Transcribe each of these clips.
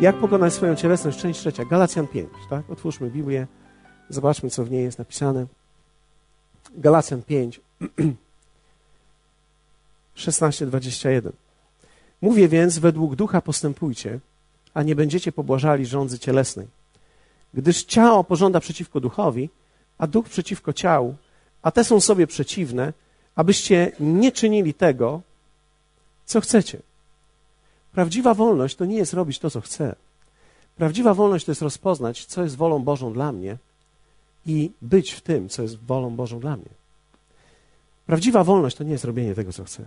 Jak pokonać swoją cielesność? Część trzecia, Galacjan 5, tak? Otwórzmy Biblię, zobaczmy, co w niej jest napisane. Galacjan 5, 16-21. Mówię więc, według ducha postępujcie, a nie będziecie pobłażali rządzy cielesnej. Gdyż ciało pożąda przeciwko duchowi, a duch przeciwko ciału, a te są sobie przeciwne, abyście nie czynili tego, co chcecie. Prawdziwa wolność to nie jest robić to, co chcę. Prawdziwa wolność to jest rozpoznać, co jest wolą Bożą dla mnie i być w tym, co jest wolą Bożą dla mnie. Prawdziwa wolność to nie jest robienie tego, co chcę.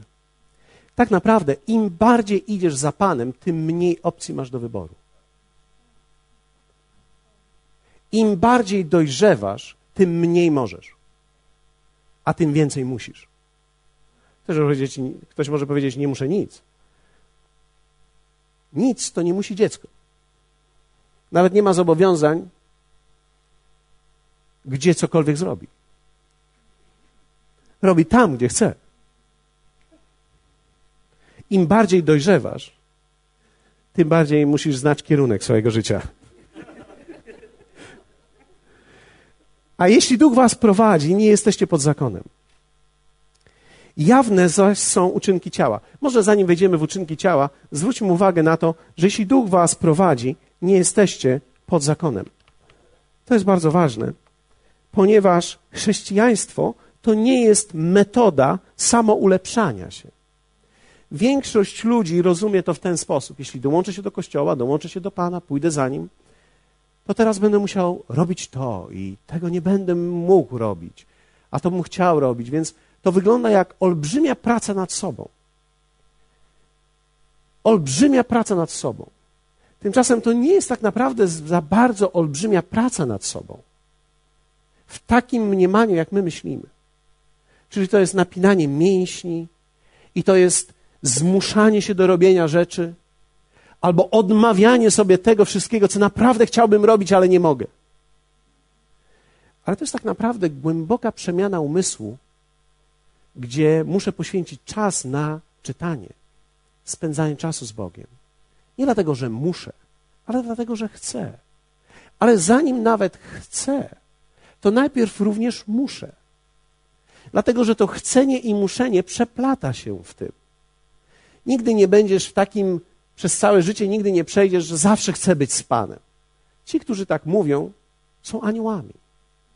Tak naprawdę, im bardziej idziesz za Panem, tym mniej opcji masz do wyboru. Im bardziej dojrzewasz, tym mniej możesz, a tym więcej musisz. Też ktoś może powiedzieć, nie muszę nic. Nic to nie musi dziecko. Nawet nie ma zobowiązań, gdzie cokolwiek zrobi. Robi tam, gdzie chce. Im bardziej dojrzewasz, tym bardziej musisz znać kierunek swojego życia. A jeśli duch was prowadzi, nie jesteście pod zakonem. Jawne zaś są uczynki ciała. Może zanim wejdziemy w uczynki ciała, zwróćmy uwagę na to, że jeśli duch was prowadzi, nie jesteście pod zakonem. To jest bardzo ważne, ponieważ chrześcijaństwo to nie jest metoda samoulepszania się. Większość ludzi rozumie to w ten sposób. Jeśli dołączę się do kościoła, dołączę się do Pana, pójdę za nim, to teraz będę musiał robić to i tego nie będę mógł robić, a to bym chciał robić, więc to wygląda jak olbrzymia praca nad sobą. Olbrzymia praca nad sobą. Tymczasem to nie jest tak naprawdę za bardzo olbrzymia praca nad sobą. W takim mniemaniu, jak my myślimy. Czyli to jest napinanie mięśni i to jest zmuszanie się do robienia rzeczy, albo odmawianie sobie tego wszystkiego, co naprawdę chciałbym robić, ale nie mogę. Ale to jest tak naprawdę głęboka przemiana umysłu, gdzie muszę poświęcić czas na czytanie, spędzanie czasu z Bogiem. Nie dlatego, że muszę, ale dlatego, że chcę. Ale zanim nawet chcę, to najpierw również muszę. Dlatego, że to chcenie i muszenie przeplata się w tym. Nigdy nie będziesz w takim, przez całe życie nigdy nie przejdziesz, że zawsze chcę być z Panem. Ci, którzy tak mówią, są aniołami.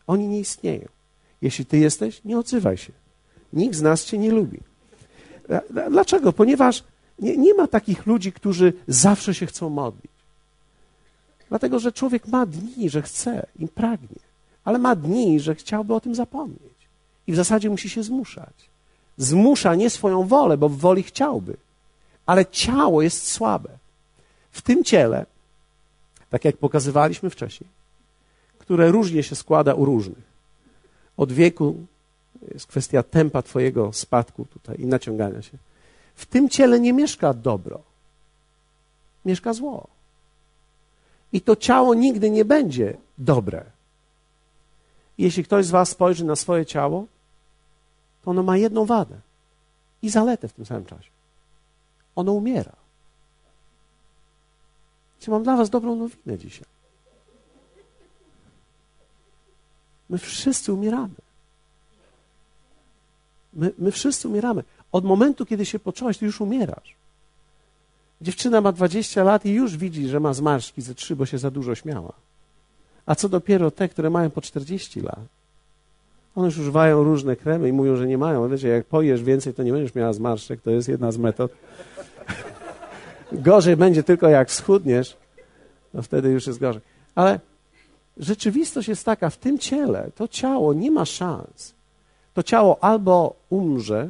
Oni nie istnieją. Jeśli ty jesteś, nie odzywaj się. Nikt z nas cię nie lubi. Dlaczego? Ponieważ nie, nie ma takich ludzi, którzy zawsze się chcą modlić. Dlatego, że człowiek ma dni, że chce i pragnie, ale ma dni, że chciałby o tym zapomnieć. I w zasadzie musi się zmuszać. Zmusza nie swoją wolę, bo w woli chciałby, ale ciało jest słabe. W tym ciele, tak jak pokazywaliśmy wcześniej, które różnie się składa u różnych. Od wieku jest kwestia tempa Twojego spadku tutaj i naciągania się. W tym ciele nie mieszka dobro, mieszka zło. I to ciało nigdy nie będzie dobre. Jeśli ktoś z Was spojrzy na swoje ciało, to ono ma jedną wadę i zaletę w tym samym czasie. Ono umiera. Czy mam dla Was dobrą nowinę dzisiaj? My wszyscy umieramy. My, my wszyscy umieramy. Od momentu, kiedy się poczęłaś, ty już umierasz. Dziewczyna ma 20 lat i już widzi, że ma zmarszki ze trzy, bo się za dużo śmiała. A co dopiero te, które mają po 40 lat? One już używają różne kremy i mówią, że nie mają. Wiecie, jak pojesz więcej, to nie będziesz miała zmarszczek. To jest jedna z metod. gorzej będzie tylko jak schudniesz, no wtedy już jest gorzej. Ale rzeczywistość jest taka, w tym ciele, to ciało nie ma szans to ciało albo umrze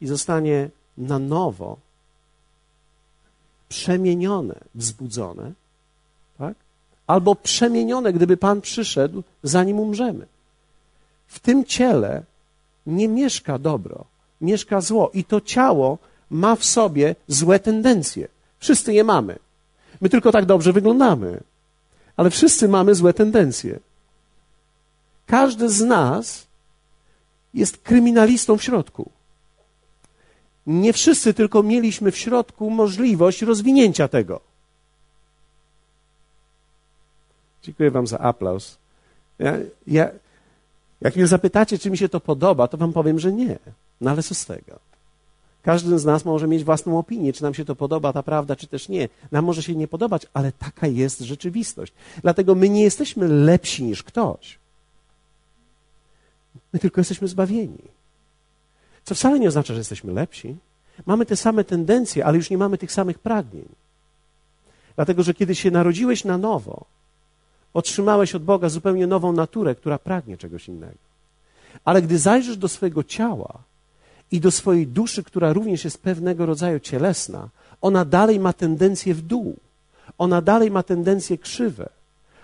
i zostanie na nowo przemienione, wzbudzone, tak? albo przemienione, gdyby Pan przyszedł, zanim umrzemy. W tym ciele nie mieszka dobro, mieszka zło i to ciało ma w sobie złe tendencje. Wszyscy je mamy. My tylko tak dobrze wyglądamy, ale wszyscy mamy złe tendencje. Każdy z nas jest kryminalistą w środku. Nie wszyscy tylko mieliśmy w środku możliwość rozwinięcia tego. Dziękuję Wam za aplauz. Ja, ja, jak mnie zapytacie, czy mi się to podoba, to Wam powiem, że nie. No ale co z tego? Każdy z nas może mieć własną opinię, czy nam się to podoba, ta prawda, czy też nie. Nam może się nie podobać, ale taka jest rzeczywistość. Dlatego my nie jesteśmy lepsi niż ktoś. My tylko jesteśmy zbawieni. Co wcale nie oznacza, że jesteśmy lepsi. Mamy te same tendencje, ale już nie mamy tych samych pragnień. Dlatego, że kiedy się narodziłeś na nowo, otrzymałeś od Boga zupełnie nową naturę, która pragnie czegoś innego. Ale gdy zajrzysz do swojego ciała i do swojej duszy, która również jest pewnego rodzaju cielesna, ona dalej ma tendencję w dół. Ona dalej ma tendencje krzywe.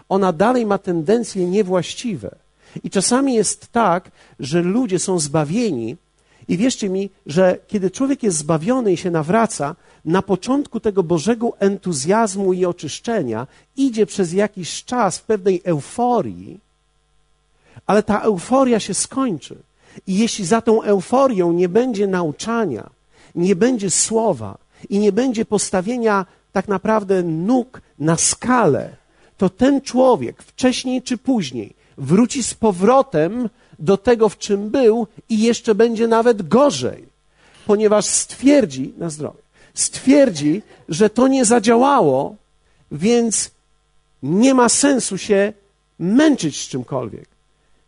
Ona dalej ma tendencje niewłaściwe. I czasami jest tak, że ludzie są zbawieni, i wierzcie mi, że kiedy człowiek jest zbawiony i się nawraca, na początku tego Bożego entuzjazmu i oczyszczenia idzie przez jakiś czas w pewnej euforii, ale ta euforia się skończy. I jeśli za tą euforią nie będzie nauczania, nie będzie słowa i nie będzie postawienia tak naprawdę nóg na skalę, to ten człowiek wcześniej czy później wróci z powrotem do tego, w czym był i jeszcze będzie nawet gorzej, ponieważ stwierdzi, na zdrowie, stwierdzi, że to nie zadziałało, więc nie ma sensu się męczyć z czymkolwiek.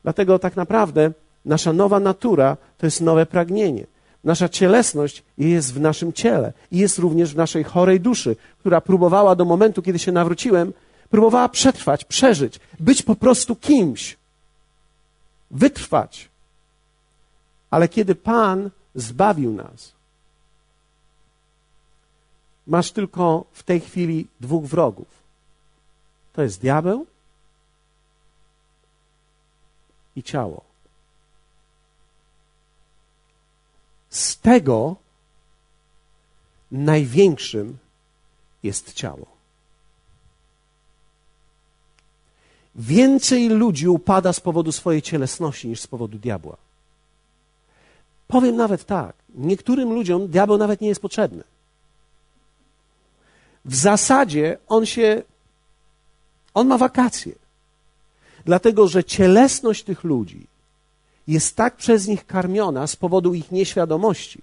Dlatego tak naprawdę nasza nowa natura to jest nowe pragnienie. Nasza cielesność jest w naszym ciele i jest również w naszej chorej duszy, która próbowała do momentu, kiedy się nawróciłem, próbowała przetrwać, przeżyć, być po prostu kimś wytrwać. Ale kiedy Pan zbawił nas, masz tylko w tej chwili dwóch wrogów. To jest diabeł i ciało. Z tego największym jest ciało. Więcej ludzi upada z powodu swojej cielesności niż z powodu diabła. Powiem nawet tak, niektórym ludziom diabeł nawet nie jest potrzebny. W zasadzie on się, on ma wakacje. Dlatego, że cielesność tych ludzi jest tak przez nich karmiona z powodu ich nieświadomości,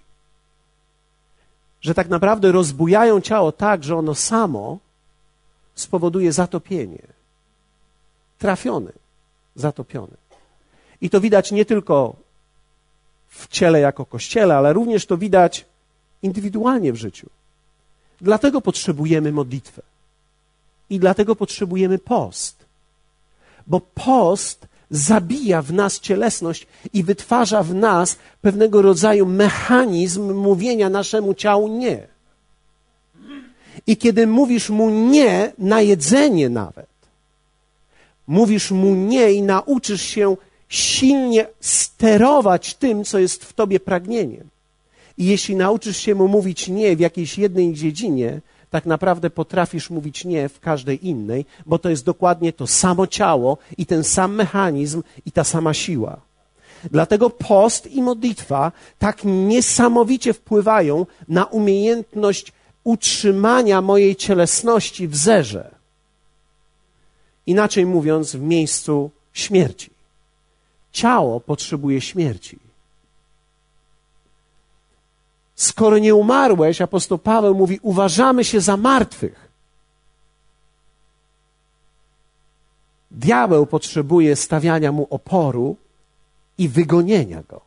że tak naprawdę rozbujają ciało tak, że ono samo spowoduje zatopienie trafiony, zatopiony. I to widać nie tylko w ciele jako kościele, ale również to widać indywidualnie w życiu. Dlatego potrzebujemy modlitwę. I dlatego potrzebujemy post. Bo post zabija w nas cielesność i wytwarza w nas pewnego rodzaju mechanizm mówienia naszemu ciału nie. I kiedy mówisz mu nie na jedzenie nawet, mówisz mu nie i nauczysz się silnie sterować tym, co jest w tobie pragnieniem. I jeśli nauczysz się mu mówić nie w jakiejś jednej dziedzinie, tak naprawdę potrafisz mówić nie w każdej innej, bo to jest dokładnie to samo ciało i ten sam mechanizm i ta sama siła. Dlatego post i modlitwa tak niesamowicie wpływają na umiejętność utrzymania mojej cielesności w zerze. Inaczej mówiąc, w miejscu śmierci. Ciało potrzebuje śmierci. Skoro nie umarłeś, apostoł Paweł mówi, uważamy się za martwych. Diabeł potrzebuje stawiania mu oporu i wygonienia go.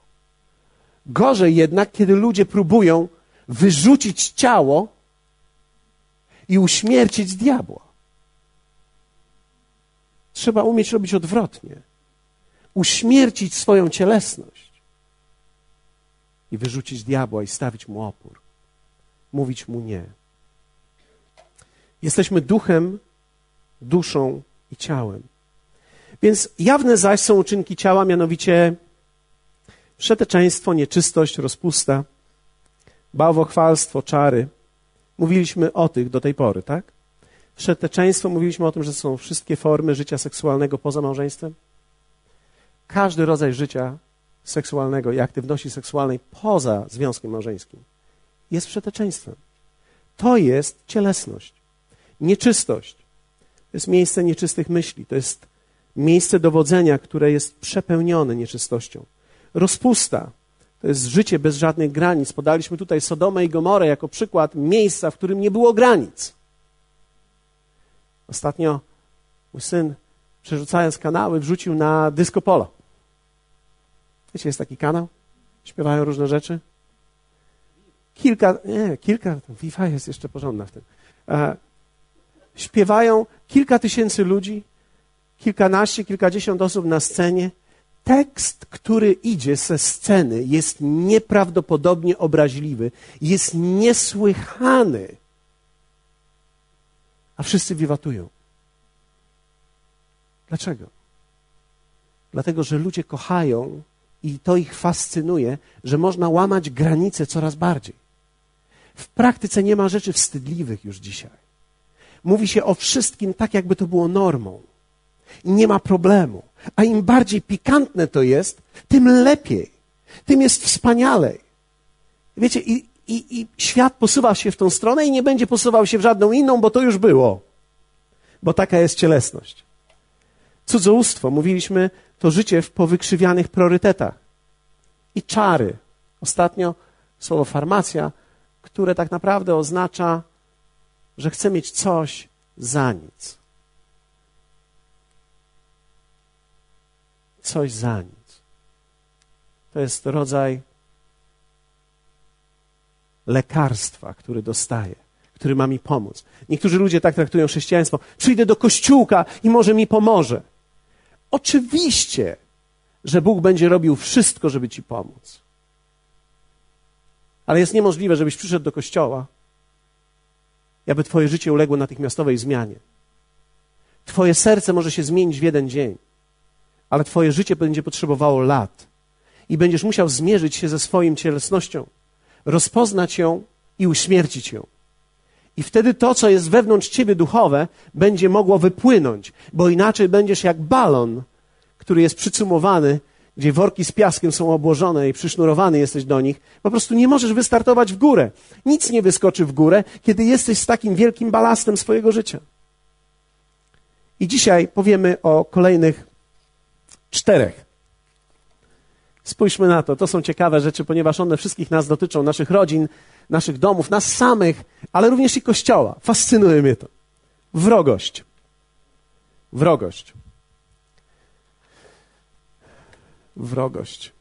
Gorzej jednak, kiedy ludzie próbują wyrzucić ciało i uśmiercić diabła. Trzeba umieć robić odwrotnie. Uśmiercić swoją cielesność i wyrzucić diabła i stawić mu opór. Mówić mu nie. Jesteśmy duchem, duszą i ciałem. Więc jawne zaś są uczynki ciała, mianowicie przeteczeństwo, nieczystość, rozpusta, bałwochwalstwo, czary. Mówiliśmy o tych do tej pory, tak? Przeteczeństwo, mówiliśmy o tym, że są wszystkie formy życia seksualnego poza małżeństwem. Każdy rodzaj życia seksualnego i aktywności seksualnej poza związkiem małżeńskim jest przeteczeństwem. To jest cielesność, nieczystość. To jest miejsce nieczystych myśli, to jest miejsce dowodzenia, które jest przepełnione nieczystością. Rozpusta to jest życie bez żadnych granic. Podaliśmy tutaj Sodomę i Gomorę jako przykład miejsca, w którym nie było granic. Ostatnio mój syn, przerzucając kanały, wrzucił na disco polo. Wiecie, jest taki kanał? Śpiewają różne rzeczy. Kilka, nie, kilka, Wi-Fi jest jeszcze porządna w tym. E, śpiewają kilka tysięcy ludzi, kilkanaście, kilkadziesiąt osób na scenie. Tekst, który idzie ze sceny, jest nieprawdopodobnie obraźliwy, jest niesłychany. A wszyscy wiwatują. Dlaczego? Dlatego, że ludzie kochają i to ich fascynuje, że można łamać granice coraz bardziej. W praktyce nie ma rzeczy wstydliwych już dzisiaj. Mówi się o wszystkim tak, jakby to było normą. I nie ma problemu. A im bardziej pikantne to jest, tym lepiej. Tym jest wspanialej. Wiecie, i, i, i świat posuwa się w tą stronę i nie będzie posuwał się w żadną inną, bo to już było. Bo taka jest cielesność. Cudzołóstwo, mówiliśmy, to życie w powykrzywianych priorytetach. I czary. Ostatnio słowo farmacja, które tak naprawdę oznacza że chce mieć coś za nic. Coś za nic. To jest rodzaj lekarstwa, który dostaję, który ma mi pomóc. Niektórzy ludzie tak traktują chrześcijaństwo. Przyjdę do kościółka i może mi pomoże. Oczywiście, że Bóg będzie robił wszystko, żeby ci pomóc. Ale jest niemożliwe, żebyś przyszedł do kościoła aby Twoje życie uległo natychmiastowej zmianie. Twoje serce może się zmienić w jeden dzień, ale Twoje życie będzie potrzebowało lat i będziesz musiał zmierzyć się ze swoją cielesnością, rozpoznać ją i uśmiercić ją. I wtedy to, co jest wewnątrz ciebie duchowe, będzie mogło wypłynąć, bo inaczej będziesz jak balon, który jest przycumowany gdzie worki z piaskiem są obłożone i przysznurowany jesteś do nich, po prostu nie możesz wystartować w górę. Nic nie wyskoczy w górę, kiedy jesteś z takim wielkim balastem swojego życia. I dzisiaj powiemy o kolejnych czterech. Spójrzmy na to. To są ciekawe rzeczy, ponieważ one wszystkich nas dotyczą, naszych rodzin, naszych domów, nas samych, ale również i Kościoła. Fascynuje mnie to. Wrogość. Wrogość. wrogość.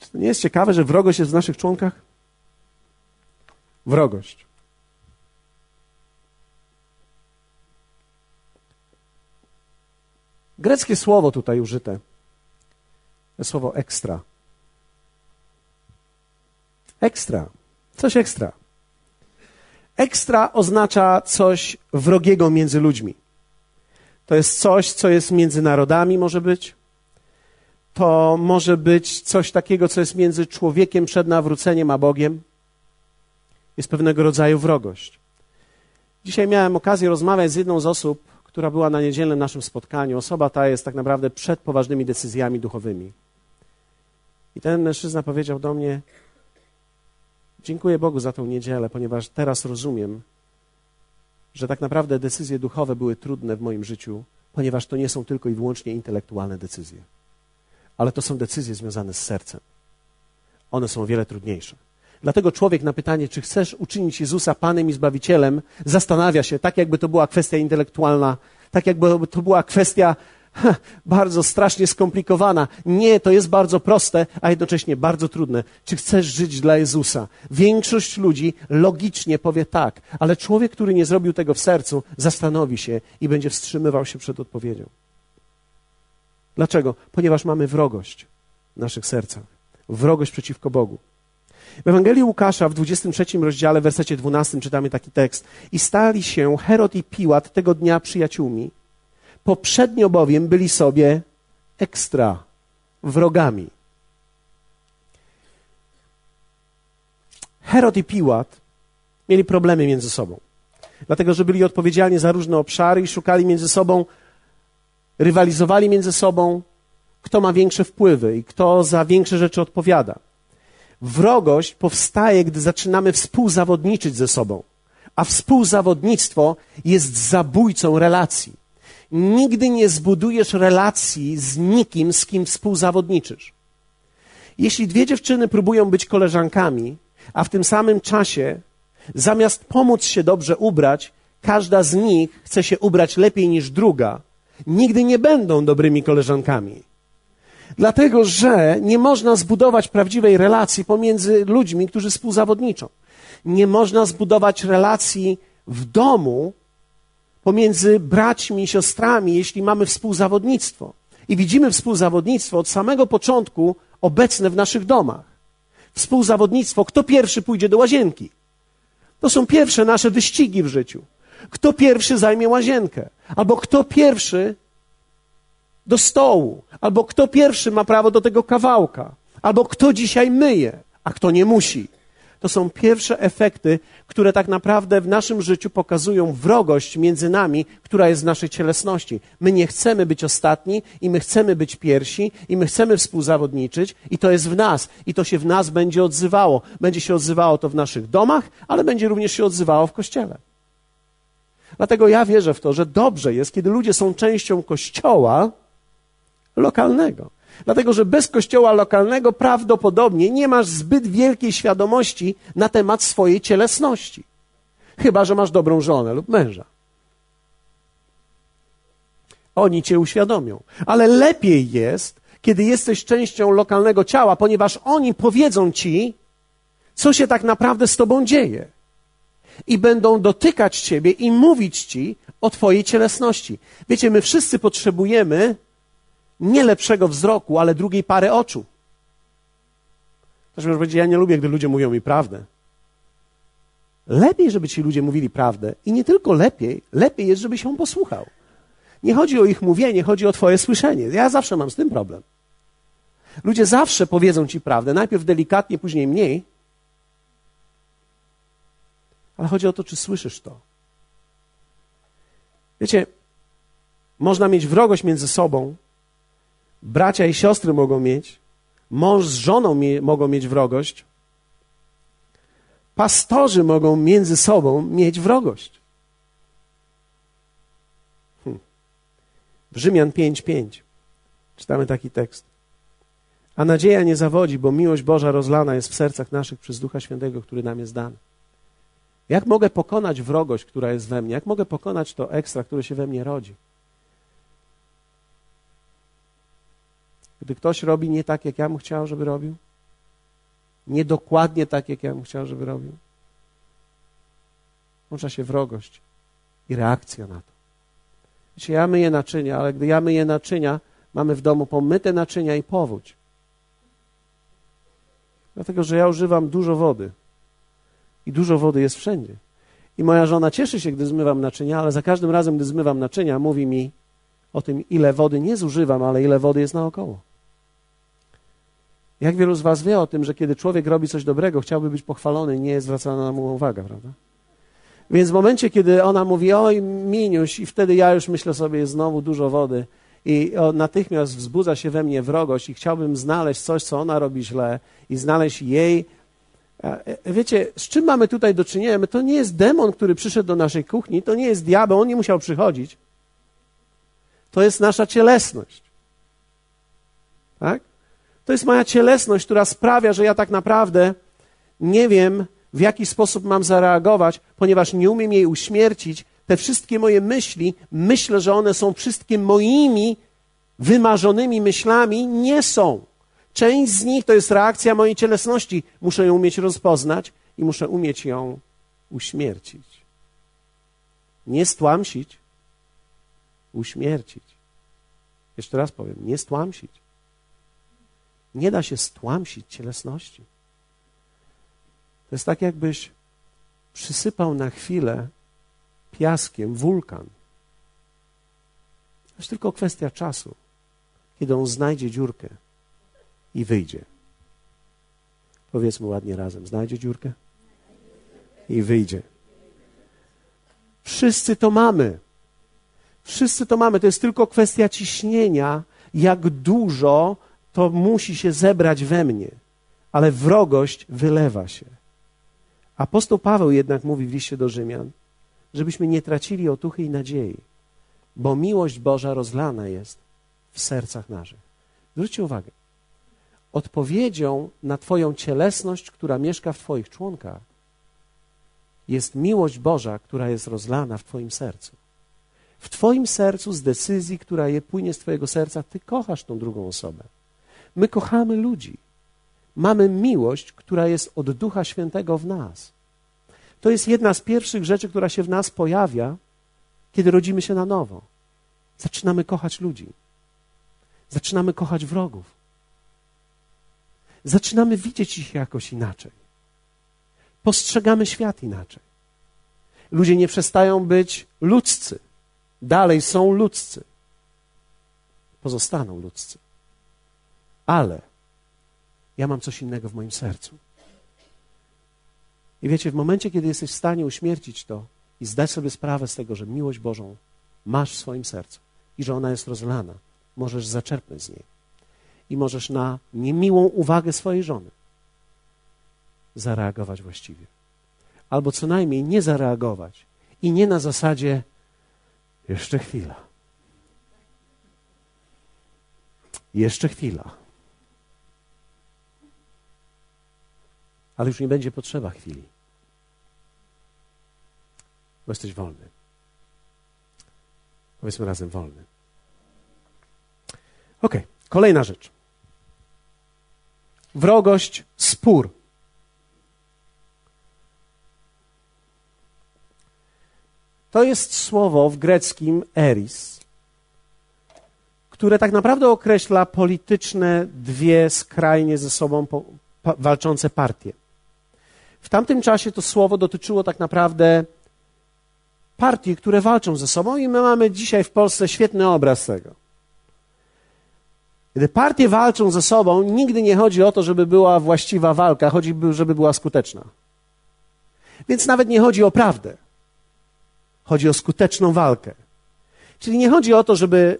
Czy to nie jest ciekawe, że wrogość jest w naszych członkach? Wrogość. Greckie słowo tutaj użyte. Słowo ekstra. Ekstra. Coś ekstra. Ekstra oznacza coś wrogiego między ludźmi. To jest coś, co jest między narodami, może być to może być coś takiego, co jest między człowiekiem przed nawróceniem a Bogiem. Jest pewnego rodzaju wrogość. Dzisiaj miałem okazję rozmawiać z jedną z osób, która była na niedzielnym naszym spotkaniu. Osoba ta jest tak naprawdę przed poważnymi decyzjami duchowymi. I ten mężczyzna powiedział do mnie: Dziękuję Bogu za tą niedzielę, ponieważ teraz rozumiem, że tak naprawdę decyzje duchowe były trudne w moim życiu, ponieważ to nie są tylko i wyłącznie intelektualne decyzje ale to są decyzje związane z sercem. One są o wiele trudniejsze. Dlatego człowiek na pytanie, czy chcesz uczynić Jezusa Panem i Zbawicielem, zastanawia się, tak jakby to była kwestia intelektualna, tak jakby to była kwestia bardzo strasznie skomplikowana. Nie, to jest bardzo proste, a jednocześnie bardzo trudne. Czy chcesz żyć dla Jezusa? Większość ludzi logicznie powie tak, ale człowiek, który nie zrobił tego w sercu, zastanowi się i będzie wstrzymywał się przed odpowiedzią. Dlaczego? Ponieważ mamy wrogość w naszych sercach. Wrogość przeciwko Bogu. W Ewangelii Łukasza w 23 rozdziale, w wersecie 12 czytamy taki tekst. I stali się Herod i Piłat tego dnia przyjaciółmi. Poprzednio bowiem byli sobie ekstra wrogami. Herod i Piłat mieli problemy między sobą. Dlatego, że byli odpowiedzialni za różne obszary i szukali między sobą rywalizowali między sobą, kto ma większe wpływy i kto za większe rzeczy odpowiada. Wrogość powstaje, gdy zaczynamy współzawodniczyć ze sobą, a współzawodnictwo jest zabójcą relacji. Nigdy nie zbudujesz relacji z nikim, z kim współzawodniczysz. Jeśli dwie dziewczyny próbują być koleżankami, a w tym samym czasie, zamiast pomóc się dobrze ubrać, każda z nich chce się ubrać lepiej niż druga, nigdy nie będą dobrymi koleżankami. Dlatego, że nie można zbudować prawdziwej relacji pomiędzy ludźmi, którzy współzawodniczą. Nie można zbudować relacji w domu pomiędzy braćmi i siostrami, jeśli mamy współzawodnictwo. I widzimy współzawodnictwo od samego początku obecne w naszych domach. Współzawodnictwo, kto pierwszy pójdzie do łazienki. To są pierwsze nasze wyścigi w życiu. Kto pierwszy zajmie łazienkę, albo kto pierwszy do stołu, albo kto pierwszy ma prawo do tego kawałka, albo kto dzisiaj myje, a kto nie musi. To są pierwsze efekty, które tak naprawdę w naszym życiu pokazują wrogość między nami, która jest w naszej cielesności. My nie chcemy być ostatni i my chcemy być pierwsi i my chcemy współzawodniczyć i to jest w nas i to się w nas będzie odzywało. Będzie się odzywało to w naszych domach, ale będzie również się odzywało w kościele. Dlatego ja wierzę w to, że dobrze jest, kiedy ludzie są częścią kościoła lokalnego. Dlatego, że bez kościoła lokalnego prawdopodobnie nie masz zbyt wielkiej świadomości na temat swojej cielesności. Chyba, że masz dobrą żonę lub męża. Oni cię uświadomią. Ale lepiej jest, kiedy jesteś częścią lokalnego ciała, ponieważ oni powiedzą ci, co się tak naprawdę z tobą dzieje. I będą dotykać ciebie i mówić ci o twojej cielesności. Wiecie, my wszyscy potrzebujemy nie lepszego wzroku, ale drugiej pary oczu. Ktoś może powiedzieć, ja nie lubię, gdy ludzie mówią mi prawdę. Lepiej, żeby ci ludzie mówili prawdę. I nie tylko lepiej, lepiej jest, żeby się posłuchał. Nie chodzi o ich mówienie, chodzi o twoje słyszenie. Ja zawsze mam z tym problem. Ludzie zawsze powiedzą ci prawdę, najpierw delikatnie, później mniej. Ale chodzi o to, czy słyszysz to. Wiecie, można mieć wrogość między sobą, bracia i siostry mogą mieć, mąż z żoną mi, mogą mieć wrogość, pastorzy mogą między sobą mieć wrogość. Hm. W Rzymian 5:5 czytamy taki tekst. A nadzieja nie zawodzi, bo miłość Boża rozlana jest w sercach naszych przez Ducha Świętego, który nam jest dany. Jak mogę pokonać wrogość, która jest we mnie? Jak mogę pokonać to ekstra, które się we mnie rodzi? Gdy ktoś robi nie tak, jak ja bym chciał, żeby robił, nie dokładnie tak, jak ja bym chciał, żeby robił, włącza się wrogość i reakcja na to. Wiecie, ja myję naczynia, ale gdy ja myję naczynia, mamy w domu pomyte naczynia i powódź. Dlatego, że ja używam dużo wody. I dużo wody jest wszędzie. I moja żona cieszy się, gdy zmywam naczynia, ale za każdym razem, gdy zmywam naczynia, mówi mi o tym, ile wody nie zużywam, ale ile wody jest naokoło. Jak wielu z Was wie o tym, że kiedy człowiek robi coś dobrego, chciałby być pochwalony, nie jest zwracana na mu uwaga, prawda? Więc w momencie, kiedy ona mówi, oj, miniuś, i wtedy ja już myślę sobie, znowu dużo wody, i natychmiast wzbudza się we mnie wrogość, i chciałbym znaleźć coś, co ona robi źle, i znaleźć jej. E, wiecie, z czym mamy tutaj do czynienia? To nie jest demon, który przyszedł do naszej kuchni, to nie jest diabeł, on nie musiał przychodzić. To jest nasza cielesność. Tak? To jest moja cielesność, która sprawia, że ja tak naprawdę nie wiem, w jaki sposób mam zareagować, ponieważ nie umiem jej uśmiercić. Te wszystkie moje myśli, myślę, że one są wszystkie moimi wymarzonymi myślami. Nie są. Część z nich to jest reakcja mojej cielesności. Muszę ją umieć rozpoznać i muszę umieć ją uśmiercić. Nie stłamsić, uśmiercić. Jeszcze raz powiem, nie stłamsić. Nie da się stłamsić cielesności. To jest tak, jakbyś przysypał na chwilę piaskiem wulkan. To jest tylko kwestia czasu, kiedy on znajdzie dziurkę i wyjdzie. Powiedzmy ładnie razem: znajdzie dziurkę i wyjdzie. Wszyscy to mamy. Wszyscy to mamy. To jest tylko kwestia ciśnienia, jak dużo to musi się zebrać we mnie, ale wrogość wylewa się. Apostoł Paweł jednak mówi w liście do Rzymian, żebyśmy nie tracili otuchy i nadziei, bo miłość Boża rozlana jest w sercach naszych. Zwróćcie uwagę. Odpowiedzią na Twoją cielesność, która mieszka w Twoich członkach, jest miłość Boża, która jest rozlana w Twoim sercu. W Twoim sercu, z decyzji, która je płynie z Twojego serca, Ty kochasz tą drugą osobę. My kochamy ludzi. Mamy miłość, która jest od Ducha Świętego w nas. To jest jedna z pierwszych rzeczy, która się w nas pojawia, kiedy rodzimy się na nowo. Zaczynamy kochać ludzi. Zaczynamy kochać wrogów. Zaczynamy widzieć ich jakoś inaczej. Postrzegamy świat inaczej. Ludzie nie przestają być ludzcy. Dalej są ludzcy. Pozostaną ludzcy. Ale ja mam coś innego w moim sercu. I wiecie, w momencie, kiedy jesteś w stanie uśmiercić to i zdać sobie sprawę z tego, że miłość Bożą masz w swoim sercu i że ona jest rozlana, możesz zaczerpnąć z niej. I możesz na niemiłą uwagę swojej żony zareagować właściwie. Albo co najmniej nie zareagować. I nie na zasadzie jeszcze chwila. Jeszcze chwila. Ale już nie będzie potrzeba chwili. Bo jesteś wolny. Powiedzmy razem wolny. Ok, kolejna rzecz. Wrogość, spór. To jest słowo w greckim eris, które tak naprawdę określa polityczne dwie skrajnie ze sobą walczące partie. W tamtym czasie to słowo dotyczyło tak naprawdę partii, które walczą ze sobą, i my mamy dzisiaj w Polsce świetny obraz tego. Gdy partie walczą ze sobą, nigdy nie chodzi o to, żeby była właściwa walka, chodzi, żeby była skuteczna. Więc nawet nie chodzi o prawdę. Chodzi o skuteczną walkę. Czyli nie chodzi o to, żeby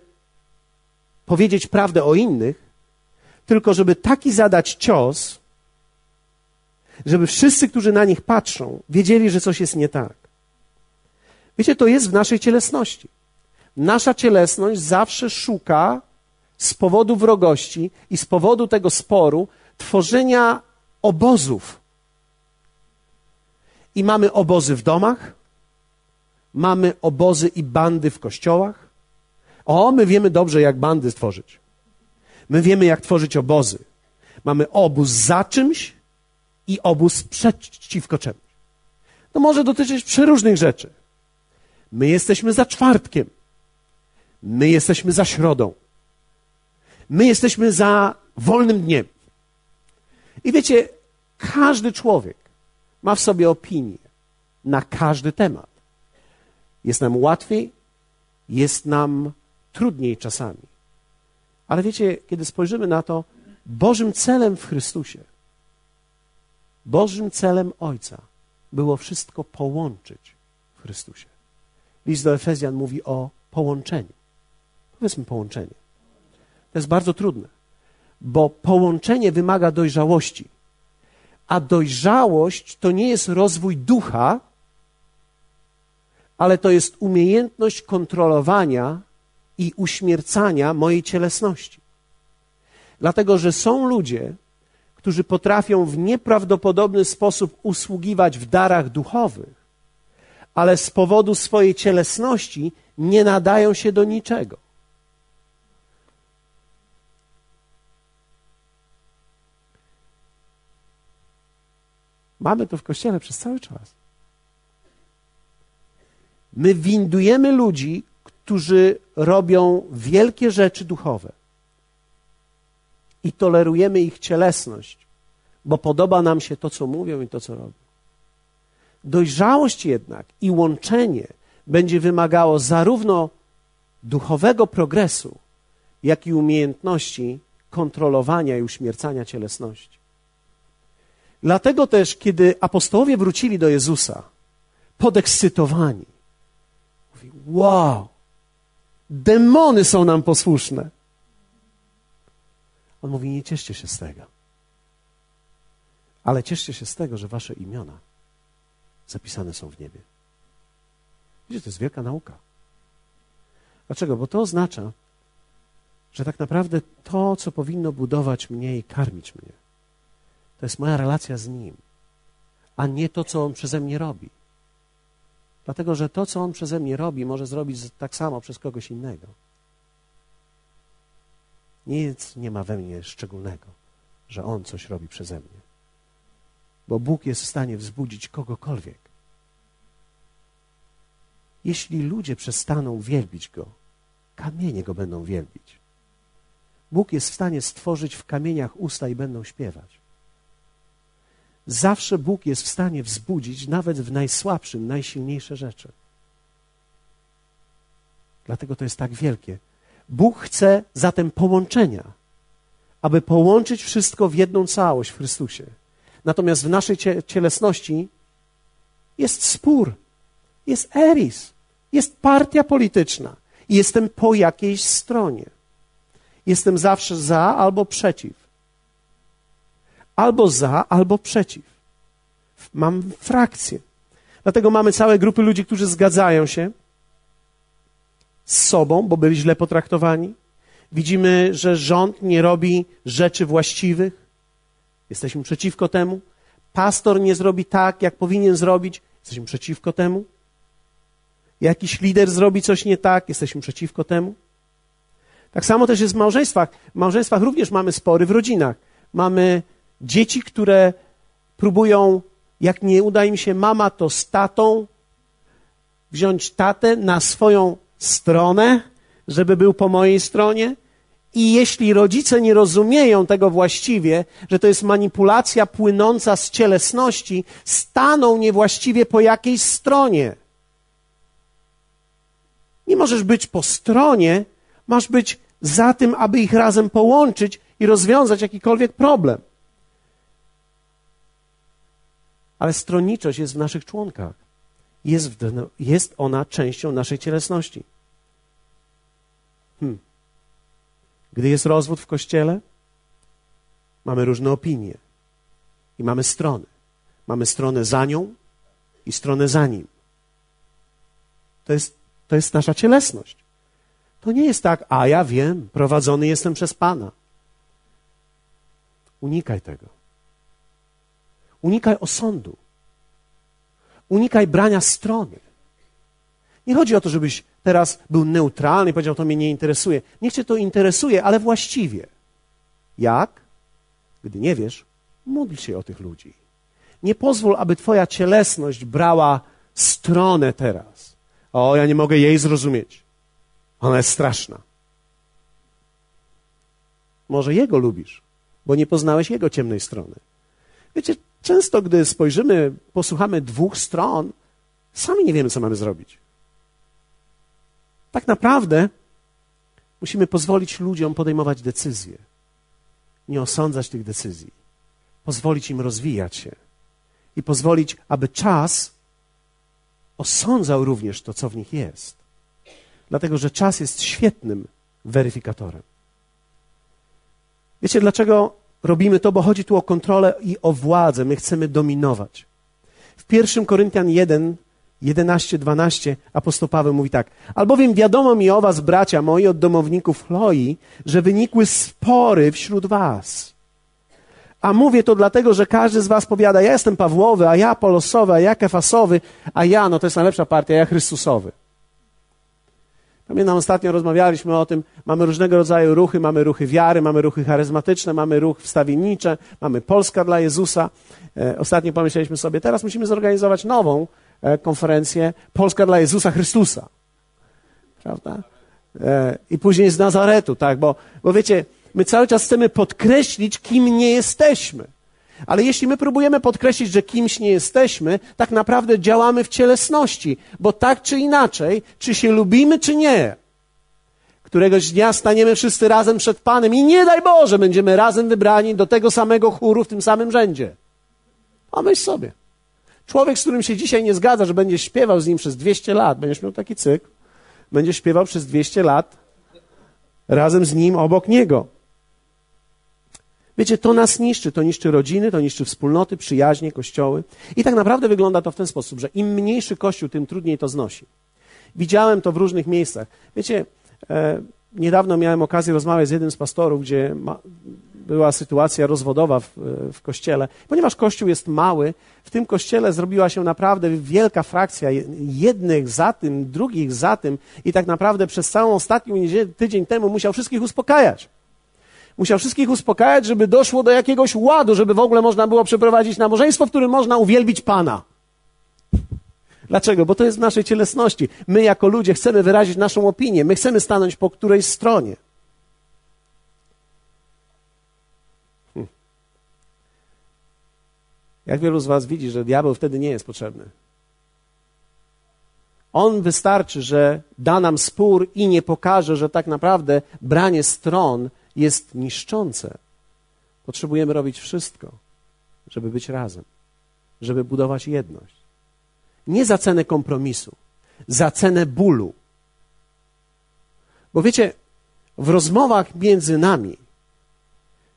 powiedzieć prawdę o innych, tylko żeby taki zadać cios, żeby wszyscy, którzy na nich patrzą, wiedzieli, że coś jest nie tak. Wiecie, to jest w naszej cielesności. Nasza cielesność zawsze szuka z powodu wrogości i z powodu tego sporu tworzenia obozów. I mamy obozy w domach, mamy obozy i bandy w kościołach. O, my wiemy dobrze, jak bandy stworzyć. My wiemy, jak tworzyć obozy. Mamy obóz za czymś i obóz przeciwko czemuś. To może dotyczyć przeróżnych rzeczy. My jesteśmy za czwartkiem. My jesteśmy za środą. My jesteśmy za wolnym dniem. I wiecie, każdy człowiek ma w sobie opinię na każdy temat. Jest nam łatwiej, jest nam trudniej czasami. Ale wiecie, kiedy spojrzymy na to, Bożym celem w Chrystusie, Bożym celem Ojca było wszystko połączyć w Chrystusie. List do Efezjan mówi o połączeniu. Powiedzmy połączenie. To jest bardzo trudne, bo połączenie wymaga dojrzałości. A dojrzałość to nie jest rozwój ducha, ale to jest umiejętność kontrolowania i uśmiercania mojej cielesności. Dlatego, że są ludzie, którzy potrafią w nieprawdopodobny sposób usługiwać w darach duchowych, ale z powodu swojej cielesności nie nadają się do niczego. Mamy to w kościele przez cały czas. My windujemy ludzi, którzy robią wielkie rzeczy duchowe i tolerujemy ich cielesność, bo podoba nam się to, co mówią i to, co robią. Dojrzałość jednak i łączenie będzie wymagało zarówno duchowego progresu, jak i umiejętności kontrolowania i uśmiercania cielesności. Dlatego też, kiedy apostołowie wrócili do Jezusa, podekscytowani, mówi: Wow, demony są nam posłuszne. On mówi: Nie cieszcie się z tego, ale cieszcie się z tego, że wasze imiona zapisane są w niebie. Wiecie, to jest wielka nauka. Dlaczego? Bo to oznacza, że tak naprawdę to, co powinno budować mnie i karmić mnie, to jest moja relacja z Nim, a nie to, co On przeze mnie robi. Dlatego, że to, co On przeze mnie robi, może zrobić tak samo przez kogoś innego. Nic nie ma we mnie szczególnego, że On coś robi przeze mnie. Bo Bóg jest w stanie wzbudzić kogokolwiek. Jeśli ludzie przestaną wielbić Go, kamienie Go będą wielbić. Bóg jest w stanie stworzyć w kamieniach usta i będą śpiewać. Zawsze Bóg jest w stanie wzbudzić nawet w najsłabszym, najsilniejsze rzeczy. Dlatego to jest tak wielkie. Bóg chce zatem połączenia, aby połączyć wszystko w jedną całość w Chrystusie. Natomiast w naszej cielesności jest spór, jest eris, jest partia polityczna jestem po jakiejś stronie. Jestem zawsze za albo przeciw. Albo za, albo przeciw. Mam frakcję. Dlatego mamy całe grupy ludzi, którzy zgadzają się z sobą, bo byli źle potraktowani. Widzimy, że rząd nie robi rzeczy właściwych. Jesteśmy przeciwko temu. Pastor nie zrobi tak, jak powinien zrobić. Jesteśmy przeciwko temu. Jakiś lider zrobi coś nie tak. Jesteśmy przeciwko temu. Tak samo też jest w małżeństwach. W małżeństwach również mamy spory w rodzinach. Mamy dzieci, które próbują, jak nie uda im się mama, to z tatą, wziąć tatę na swoją stronę, żeby był po mojej stronie. I jeśli rodzice nie rozumieją tego właściwie, że to jest manipulacja płynąca z cielesności, staną niewłaściwie po jakiejś stronie. Nie możesz być po stronie, Masz być za tym, aby ich razem połączyć i rozwiązać jakikolwiek problem. Ale stronniczość jest w naszych członkach. Jest, w, jest ona częścią naszej cielesności. Hmm. Gdy jest rozwód w kościele, mamy różne opinie i mamy strony. Mamy stronę za nią i stronę za nim. To jest, to jest nasza cielesność. To nie jest tak, a ja wiem, prowadzony jestem przez Pana. Unikaj tego. Unikaj osądu. Unikaj brania strony. Nie chodzi o to, żebyś teraz był neutralny i powiedział, to mnie nie interesuje. Niech cię to interesuje, ale właściwie. Jak? Gdy nie wiesz, módl się o tych ludzi. Nie pozwól, aby twoja cielesność brała stronę teraz. O, ja nie mogę jej zrozumieć. Ona jest straszna. Może Jego lubisz, bo nie poznałeś Jego ciemnej strony. Wiecie, często gdy spojrzymy, posłuchamy dwóch stron, sami nie wiemy, co mamy zrobić. Tak naprawdę musimy pozwolić ludziom podejmować decyzje, nie osądzać tych decyzji, pozwolić im rozwijać się i pozwolić, aby czas osądzał również to, co w nich jest. Dlatego, że czas jest świetnym weryfikatorem. Wiecie, dlaczego robimy to? Bo chodzi tu o kontrolę i o władzę. My chcemy dominować. W 1 Koryntian 1, 11, 12 apostoł Paweł mówi tak. Albowiem wiadomo mi o was, bracia moi, od domowników Chloi, że wynikły spory wśród was. A mówię to dlatego, że każdy z was powiada, ja jestem Pawłowy, a ja Polosowy, a ja Kefasowy, a ja, no to jest najlepsza partia, ja Chrystusowy. Pamiętam, ostatnio rozmawialiśmy o tym, mamy różnego rodzaju ruchy, mamy ruchy wiary, mamy ruchy charyzmatyczne, mamy ruch wstawiennicze, mamy Polska dla Jezusa. E, ostatnio pomyśleliśmy sobie, teraz musimy zorganizować nową e, konferencję Polska dla Jezusa Chrystusa. Prawda? E, I później z Nazaretu, tak, bo, bo wiecie, my cały czas chcemy podkreślić, kim nie jesteśmy. Ale jeśli my próbujemy podkreślić, że kimś nie jesteśmy, tak naprawdę działamy w cielesności, bo tak czy inaczej, czy się lubimy, czy nie, któregoś dnia staniemy wszyscy razem przed Panem i nie daj Boże, będziemy razem wybrani do tego samego chóru w tym samym rzędzie. A myśl sobie. Człowiek, z którym się dzisiaj nie zgadza, że będzie śpiewał z nim przez 200 lat, będziesz miał taki cykl, będzie śpiewał przez 200 lat razem z nim, obok niego. Wiecie, to nas niszczy. To niszczy rodziny, to niszczy wspólnoty, przyjaźnie, kościoły. I tak naprawdę wygląda to w ten sposób, że im mniejszy kościół, tym trudniej to znosi. Widziałem to w różnych miejscach. Wiecie, E, niedawno miałem okazję rozmawiać z jednym z pastorów, gdzie ma, była sytuacja rozwodowa w, w kościele. Ponieważ kościół jest mały, w tym kościele zrobiła się naprawdę wielka frakcja jednych za tym, drugich za tym i tak naprawdę przez całą ostatnią tydzień temu musiał wszystkich uspokajać. Musiał wszystkich uspokajać, żeby doszło do jakiegoś ładu, żeby w ogóle można było przeprowadzić nabożeństwo, w którym można uwielbić Pana. Dlaczego? Bo to jest w naszej cielesności. My jako ludzie chcemy wyrazić naszą opinię, my chcemy stanąć po którejś stronie. Hm. Jak wielu z Was widzi, że diabeł wtedy nie jest potrzebny? On wystarczy, że da nam spór i nie pokaże, że tak naprawdę branie stron jest niszczące. Potrzebujemy robić wszystko, żeby być razem, żeby budować jedność. Nie za cenę kompromisu, za cenę bólu. Bo wiecie, w rozmowach między nami,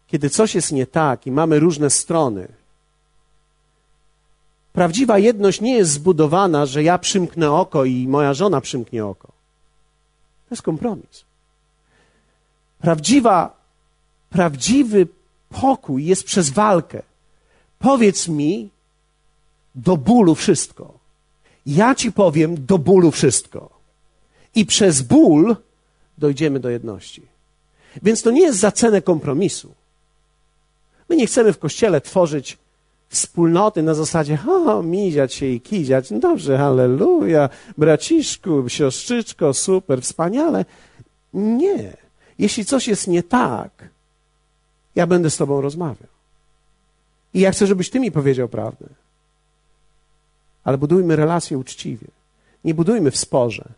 kiedy coś jest nie tak i mamy różne strony, prawdziwa jedność nie jest zbudowana, że ja przymknę oko i moja żona przymknie oko. To jest kompromis. Prawdziwa, prawdziwy pokój jest przez walkę. Powiedz mi do bólu wszystko. Ja ci powiem do bólu wszystko. I przez ból dojdziemy do jedności. Więc to nie jest za cenę kompromisu. My nie chcemy w kościele tworzyć wspólnoty na zasadzie, o, miziać się i kiziać. No dobrze, halleluja, braciszku, siostrzyczko, super, wspaniale. Nie. Jeśli coś jest nie tak, ja będę z tobą rozmawiał. I ja chcę, żebyś ty mi powiedział prawdę ale budujmy relacje uczciwie. Nie budujmy w sporze.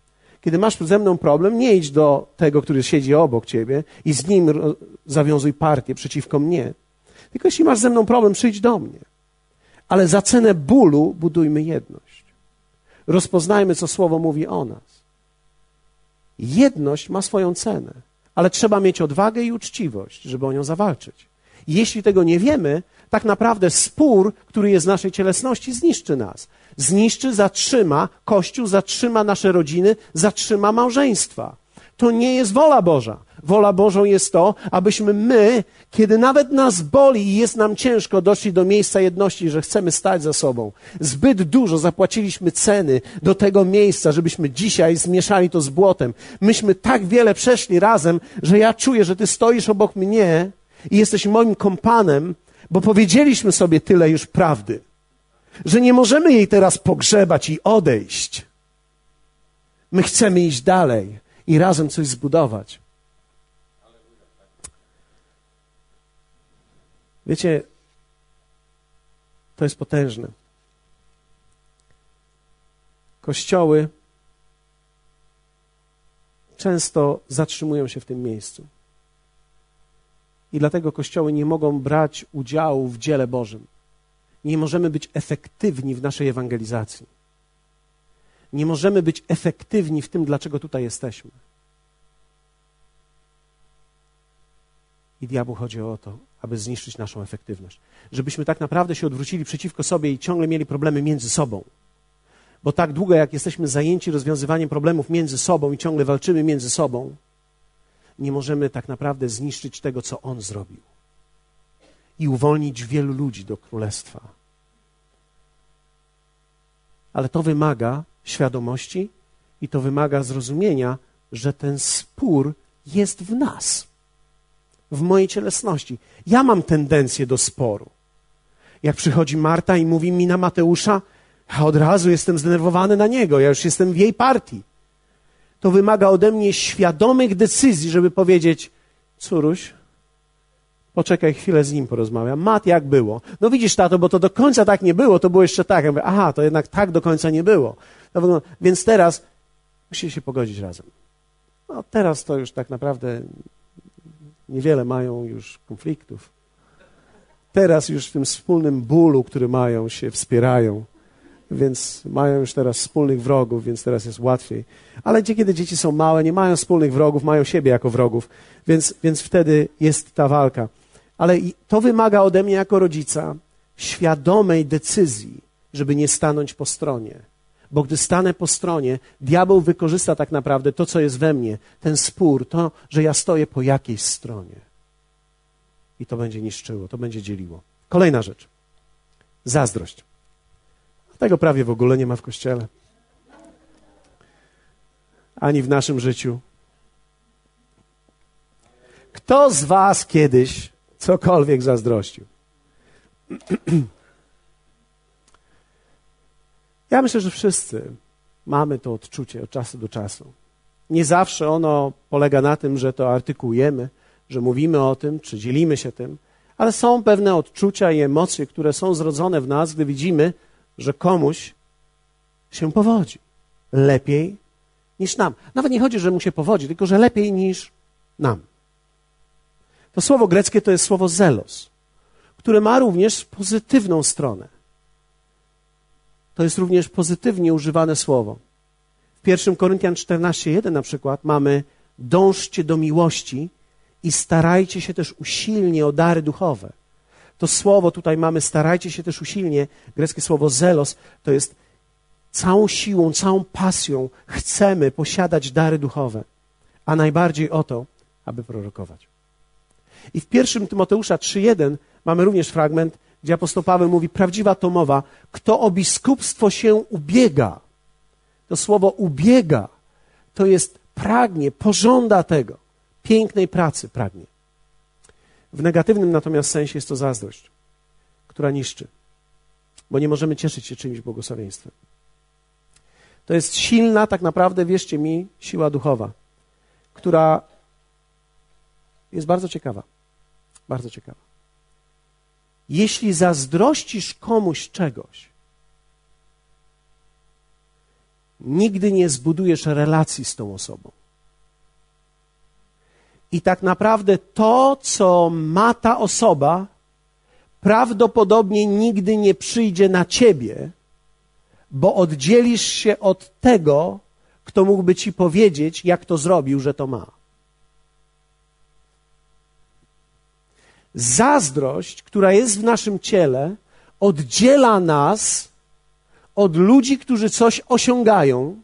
Kiedy masz ze mną problem, nie idź do tego, który siedzi obok ciebie i z nim zawiązuj partię przeciwko mnie. Tylko jeśli masz ze mną problem, przyjdź do mnie. Ale za cenę bólu budujmy jedność. Rozpoznajmy, co Słowo mówi o nas. Jedność ma swoją cenę, ale trzeba mieć odwagę i uczciwość, żeby o nią zawalczyć. Jeśli tego nie wiemy, tak naprawdę spór, który jest w naszej cielesności, zniszczy nas zniszczy, zatrzyma Kościół, zatrzyma nasze rodziny, zatrzyma małżeństwa. To nie jest wola Boża. Wola Bożą jest to, abyśmy my, kiedy nawet nas boli i jest nam ciężko, doszli do miejsca jedności, że chcemy stać za sobą. Zbyt dużo zapłaciliśmy ceny do tego miejsca, żebyśmy dzisiaj zmieszali to z błotem. Myśmy tak wiele przeszli razem, że ja czuję, że Ty stoisz obok mnie i jesteś moim kompanem, bo powiedzieliśmy sobie tyle już prawdy że nie możemy jej teraz pogrzebać i odejść. My chcemy iść dalej i razem coś zbudować. Wiecie, to jest potężne. Kościoły często zatrzymują się w tym miejscu. I dlatego kościoły nie mogą brać udziału w dziele Bożym nie możemy być efektywni w naszej ewangelizacji. Nie możemy być efektywni w tym, dlaczego tutaj jesteśmy. I diabłu chodzi o to, aby zniszczyć naszą efektywność. Żebyśmy tak naprawdę się odwrócili przeciwko sobie i ciągle mieli problemy między sobą. Bo tak długo, jak jesteśmy zajęci rozwiązywaniem problemów między sobą i ciągle walczymy między sobą, nie możemy tak naprawdę zniszczyć tego, co On zrobił i uwolnić wielu ludzi do królestwa. Ale to wymaga świadomości i to wymaga zrozumienia, że ten spór jest w nas, w mojej cielesności. Ja mam tendencję do sporu. Jak przychodzi Marta i mówi mi na Mateusza, a od razu jestem zdenerwowany na niego, ja już jestem w jej partii. To wymaga ode mnie świadomych decyzji, żeby powiedzieć, córuś, Poczekaj chwilę, z nim porozmawiam. Mat, jak było? No widzisz, tato, bo to do końca tak nie było, to było jeszcze tak. Ja mówię, aha, to jednak tak do końca nie było. No, więc teraz musicie się pogodzić razem. No teraz to już tak naprawdę niewiele mają już konfliktów. Teraz już w tym wspólnym bólu, który mają, się wspierają. Więc mają już teraz wspólnych wrogów, więc teraz jest łatwiej. Ale kiedy dzieci są małe, nie mają wspólnych wrogów, mają siebie jako wrogów, więc, więc wtedy jest ta walka. Ale to wymaga ode mnie jako rodzica świadomej decyzji, żeby nie stanąć po stronie. Bo gdy stanę po stronie, diabeł wykorzysta tak naprawdę to, co jest we mnie, ten spór, to, że ja stoję po jakiejś stronie. I to będzie niszczyło, to będzie dzieliło. Kolejna rzecz. Zazdrość. Tego prawie w ogóle nie ma w kościele. Ani w naszym życiu. Kto z Was kiedyś cokolwiek zazdrościł? Ja myślę, że wszyscy mamy to odczucie od czasu do czasu. Nie zawsze ono polega na tym, że to artykułujemy, że mówimy o tym, czy dzielimy się tym, ale są pewne odczucia i emocje, które są zrodzone w nas, gdy widzimy, że komuś się powodzi. Lepiej niż nam. Nawet nie chodzi, że mu się powodzi, tylko że lepiej niż nam. To słowo greckie to jest słowo zelos, które ma również pozytywną stronę. To jest również pozytywnie używane słowo. W 1 Koryntian 14:1 na przykład mamy dążcie do miłości i starajcie się też usilnie o dary duchowe. To słowo tutaj mamy starajcie się też usilnie, greckie słowo zelos, to jest całą siłą, całą pasją chcemy posiadać dary duchowe, a najbardziej o to, aby prorokować. I w pierwszym Tymoteusza 3:1 mamy również fragment, gdzie apostoł Paweł mówi, prawdziwa to mowa, kto o biskupstwo się ubiega. To słowo ubiega to jest pragnie, pożąda tego. Pięknej pracy pragnie. W negatywnym natomiast sensie jest to zazdrość, która niszczy, bo nie możemy cieszyć się czymś błogosławieństwem. To jest silna, tak naprawdę, wierzcie mi, siła duchowa, która jest bardzo ciekawa. Bardzo ciekawa. Jeśli zazdrościsz komuś czegoś, nigdy nie zbudujesz relacji z tą osobą. I tak naprawdę to, co ma ta osoba, prawdopodobnie nigdy nie przyjdzie na ciebie, bo oddzielisz się od tego, kto mógłby ci powiedzieć, jak to zrobił, że to ma. Zazdrość, która jest w naszym ciele, oddziela nas od ludzi, którzy coś osiągają.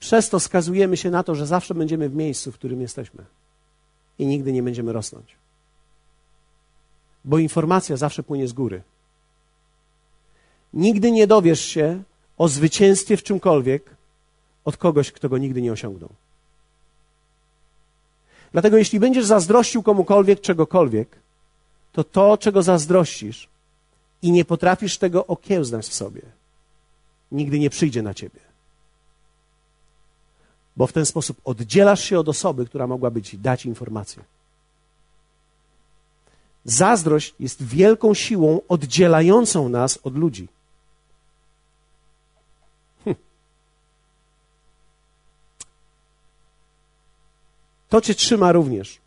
Przez to skazujemy się na to, że zawsze będziemy w miejscu, w którym jesteśmy i nigdy nie będziemy rosnąć. Bo informacja zawsze płynie z góry. Nigdy nie dowiesz się o zwycięstwie w czymkolwiek od kogoś, kto go nigdy nie osiągnął. Dlatego jeśli będziesz zazdrościł komukolwiek czegokolwiek, to to, czego zazdrościsz i nie potrafisz tego okiełznać w sobie, nigdy nie przyjdzie na ciebie. Bo w ten sposób oddzielasz się od osoby, która mogłaby ci dać informację. Zazdrość jest wielką siłą oddzielającą nas od ludzi. To cię trzyma również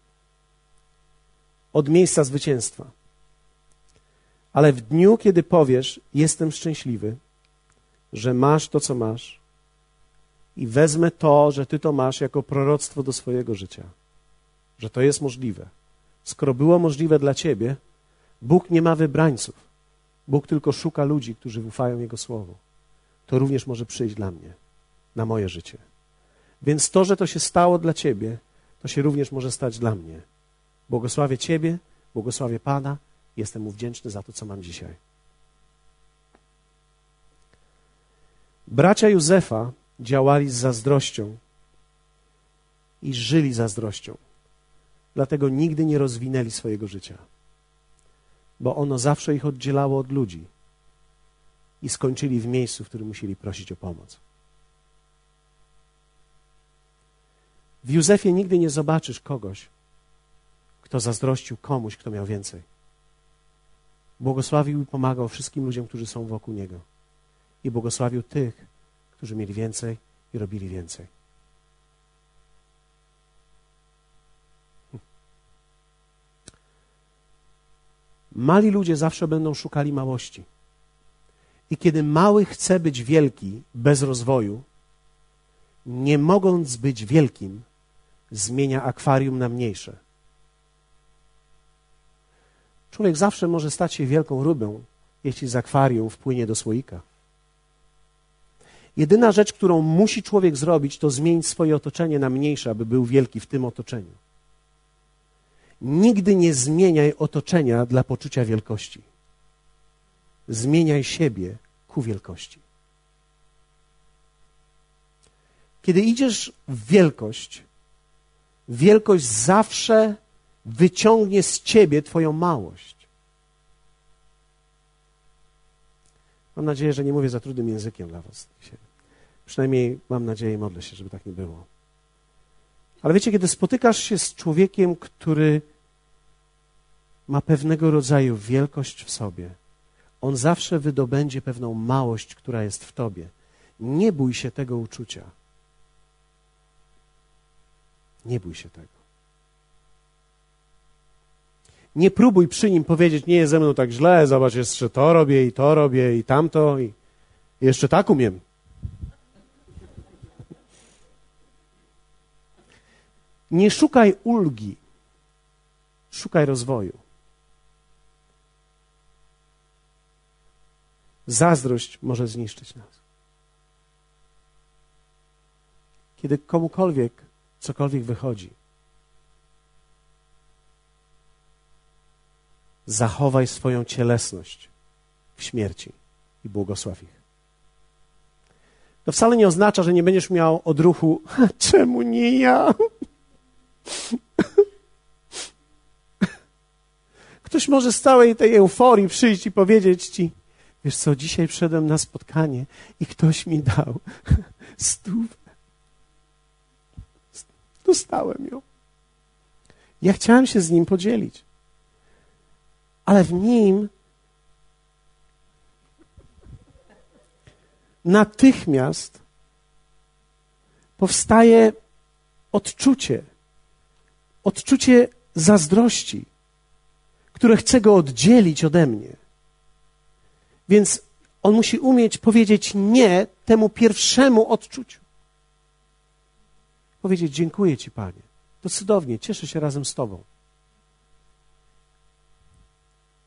od miejsca zwycięstwa. Ale w dniu, kiedy powiesz: Jestem szczęśliwy, że masz to, co masz, i wezmę to, że ty to masz, jako proroctwo do swojego życia, że to jest możliwe. Skoro było możliwe dla ciebie, Bóg nie ma wybrańców. Bóg tylko szuka ludzi, którzy ufają Jego słowu. To również może przyjść dla mnie, na moje życie. Więc to, że to się stało dla ciebie, to się również może stać dla mnie. Błogosławię Ciebie, błogosławię Pana. Jestem Mu wdzięczny za to, co mam dzisiaj. Bracia Józefa działali z zazdrością i żyli zazdrością. Dlatego nigdy nie rozwinęli swojego życia, bo ono zawsze ich oddzielało od ludzi i skończyli w miejscu, w którym musieli prosić o pomoc. W Józefie nigdy nie zobaczysz kogoś, kto zazdrościł komuś, kto miał więcej. Błogosławił i pomagał wszystkim ludziom, którzy są wokół niego. I błogosławił tych, którzy mieli więcej i robili więcej. Mali ludzie zawsze będą szukali małości. I kiedy mały chce być wielki bez rozwoju, nie mogąc być wielkim, zmienia akwarium na mniejsze. Człowiek zawsze może stać się wielką rybą, jeśli z akwarium wpłynie do słoika. Jedyna rzecz, którą musi człowiek zrobić, to zmienić swoje otoczenie na mniejsze, aby był wielki w tym otoczeniu. Nigdy nie zmieniaj otoczenia dla poczucia wielkości. Zmieniaj siebie ku wielkości. Kiedy idziesz w wielkość, wielkość zawsze wyciągnie z ciebie Twoją małość. Mam nadzieję, że nie mówię za trudnym językiem dla Was. Przynajmniej mam nadzieję i modlę się, żeby tak nie było. Ale wiecie, kiedy spotykasz się z człowiekiem, który ma pewnego rodzaju wielkość w sobie, on zawsze wydobędzie pewną małość, która jest w tobie. Nie bój się tego uczucia. Nie bój się tego. Nie próbuj przy nim powiedzieć, nie jest ze mną tak źle, zobacz, jeszcze to robię i to robię i tamto i jeszcze tak umiem. Nie szukaj ulgi, szukaj rozwoju. Zazdrość może zniszczyć nas. Kiedy komukolwiek cokolwiek wychodzi, zachowaj swoją cielesność w śmierci i błogosław ich. To wcale nie oznacza, że nie będziesz miał odruchu, czemu nie ja? Ktoś może z całej tej euforii przyjść i powiedzieć ci, wiesz co, dzisiaj wszedłem na spotkanie i ktoś mi dał stówę. Dostałem ją. Ja chciałem się z nim podzielić ale w nim natychmiast powstaje odczucie, odczucie zazdrości, które chce go oddzielić ode mnie. Więc on musi umieć powiedzieć nie temu pierwszemu odczuciu. Powiedzieć: Dziękuję Ci, Panie. To cudownie, cieszę się razem z Tobą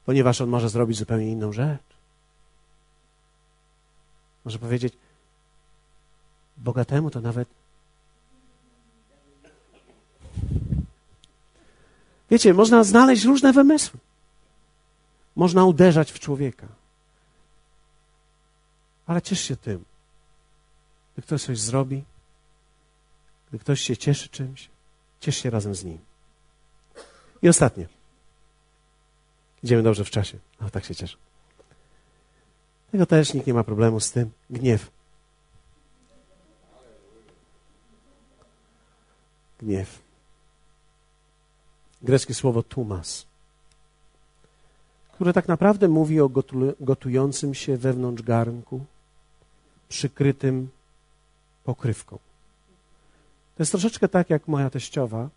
ponieważ on może zrobić zupełnie inną rzecz. Może powiedzieć, bogatemu to nawet. Wiecie, można znaleźć różne wymysły. Można uderzać w człowieka. Ale ciesz się tym. Gdy ktoś coś zrobi, gdy ktoś się cieszy czymś, ciesz się razem z nim. I ostatnie. Idziemy dobrze w czasie. O, tak się cieszę. Tego też nikt nie ma problemu z tym. Gniew. Gniew. Greckie słowo tumas, które tak naprawdę mówi o gotującym się wewnątrz garnku, przykrytym pokrywką. To jest troszeczkę tak jak moja teściowa.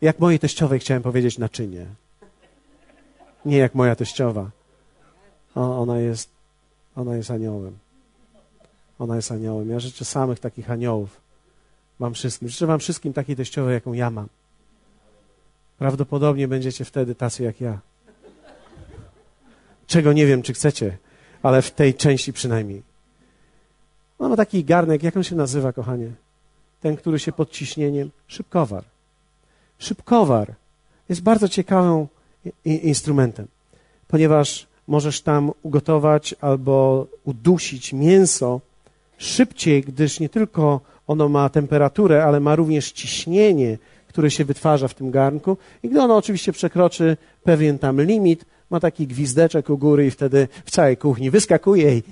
Jak mojej teściowej chciałem powiedzieć naczynie. Nie jak moja teściowa. O, ona jest, ona jest aniołem. Ona jest aniołem. Ja życzę samych takich aniołów. Wam wszystkim. Życzę wam wszystkim takiej teściowej, jaką ja mam. Prawdopodobnie będziecie wtedy tacy jak ja. Czego nie wiem, czy chcecie, ale w tej części przynajmniej. Ona ma taki garnek, jak on się nazywa, kochanie? Ten, który się pod ciśnieniem. Szybkowar. Szybkowar jest bardzo ciekawą instrumentem, ponieważ możesz tam ugotować albo udusić mięso szybciej, gdyż nie tylko ono ma temperaturę, ale ma również ciśnienie, które się wytwarza w tym garnku. I gdy ono oczywiście przekroczy pewien tam limit, ma taki gwizdeczek u góry i wtedy w całej kuchni wyskakuje i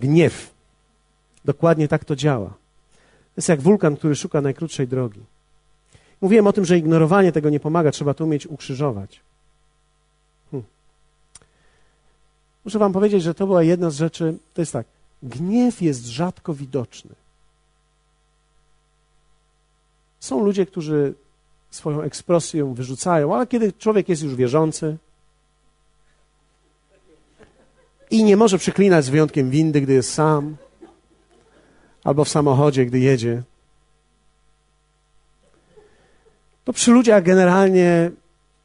gniew. Dokładnie tak to działa. To jest jak wulkan, który szuka najkrótszej drogi. Mówiłem o tym, że ignorowanie tego nie pomaga, trzeba to umieć ukrzyżować. Hmm. Muszę Wam powiedzieć, że to była jedna z rzeczy, to jest tak, gniew jest rzadko widoczny. Są ludzie, którzy swoją ekspresję wyrzucają, ale kiedy człowiek jest już wierzący i nie może przeklinać z wyjątkiem windy, gdy jest sam, albo w samochodzie, gdy jedzie, to przy ludziach generalnie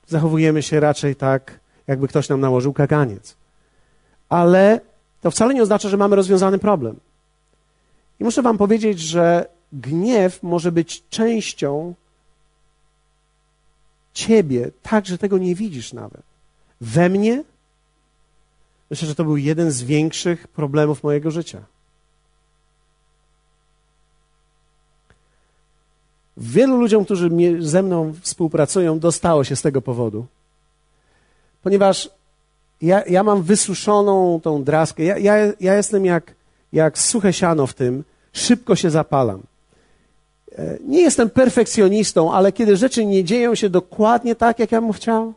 zachowujemy się raczej tak, jakby ktoś nam nałożył kaganiec. Ale to wcale nie oznacza, że mamy rozwiązany problem. I muszę Wam powiedzieć, że gniew może być częścią Ciebie, tak, że tego nie widzisz nawet. We mnie myślę, że to był jeden z większych problemów mojego życia. Wielu ludziom, którzy ze mną współpracują, dostało się z tego powodu. Ponieważ ja, ja mam wysuszoną tą draskę. Ja, ja, ja jestem jak, jak suche siano w tym. Szybko się zapalam. E, nie jestem perfekcjonistą, ale kiedy rzeczy nie dzieją się dokładnie tak, jak ja bym chciał,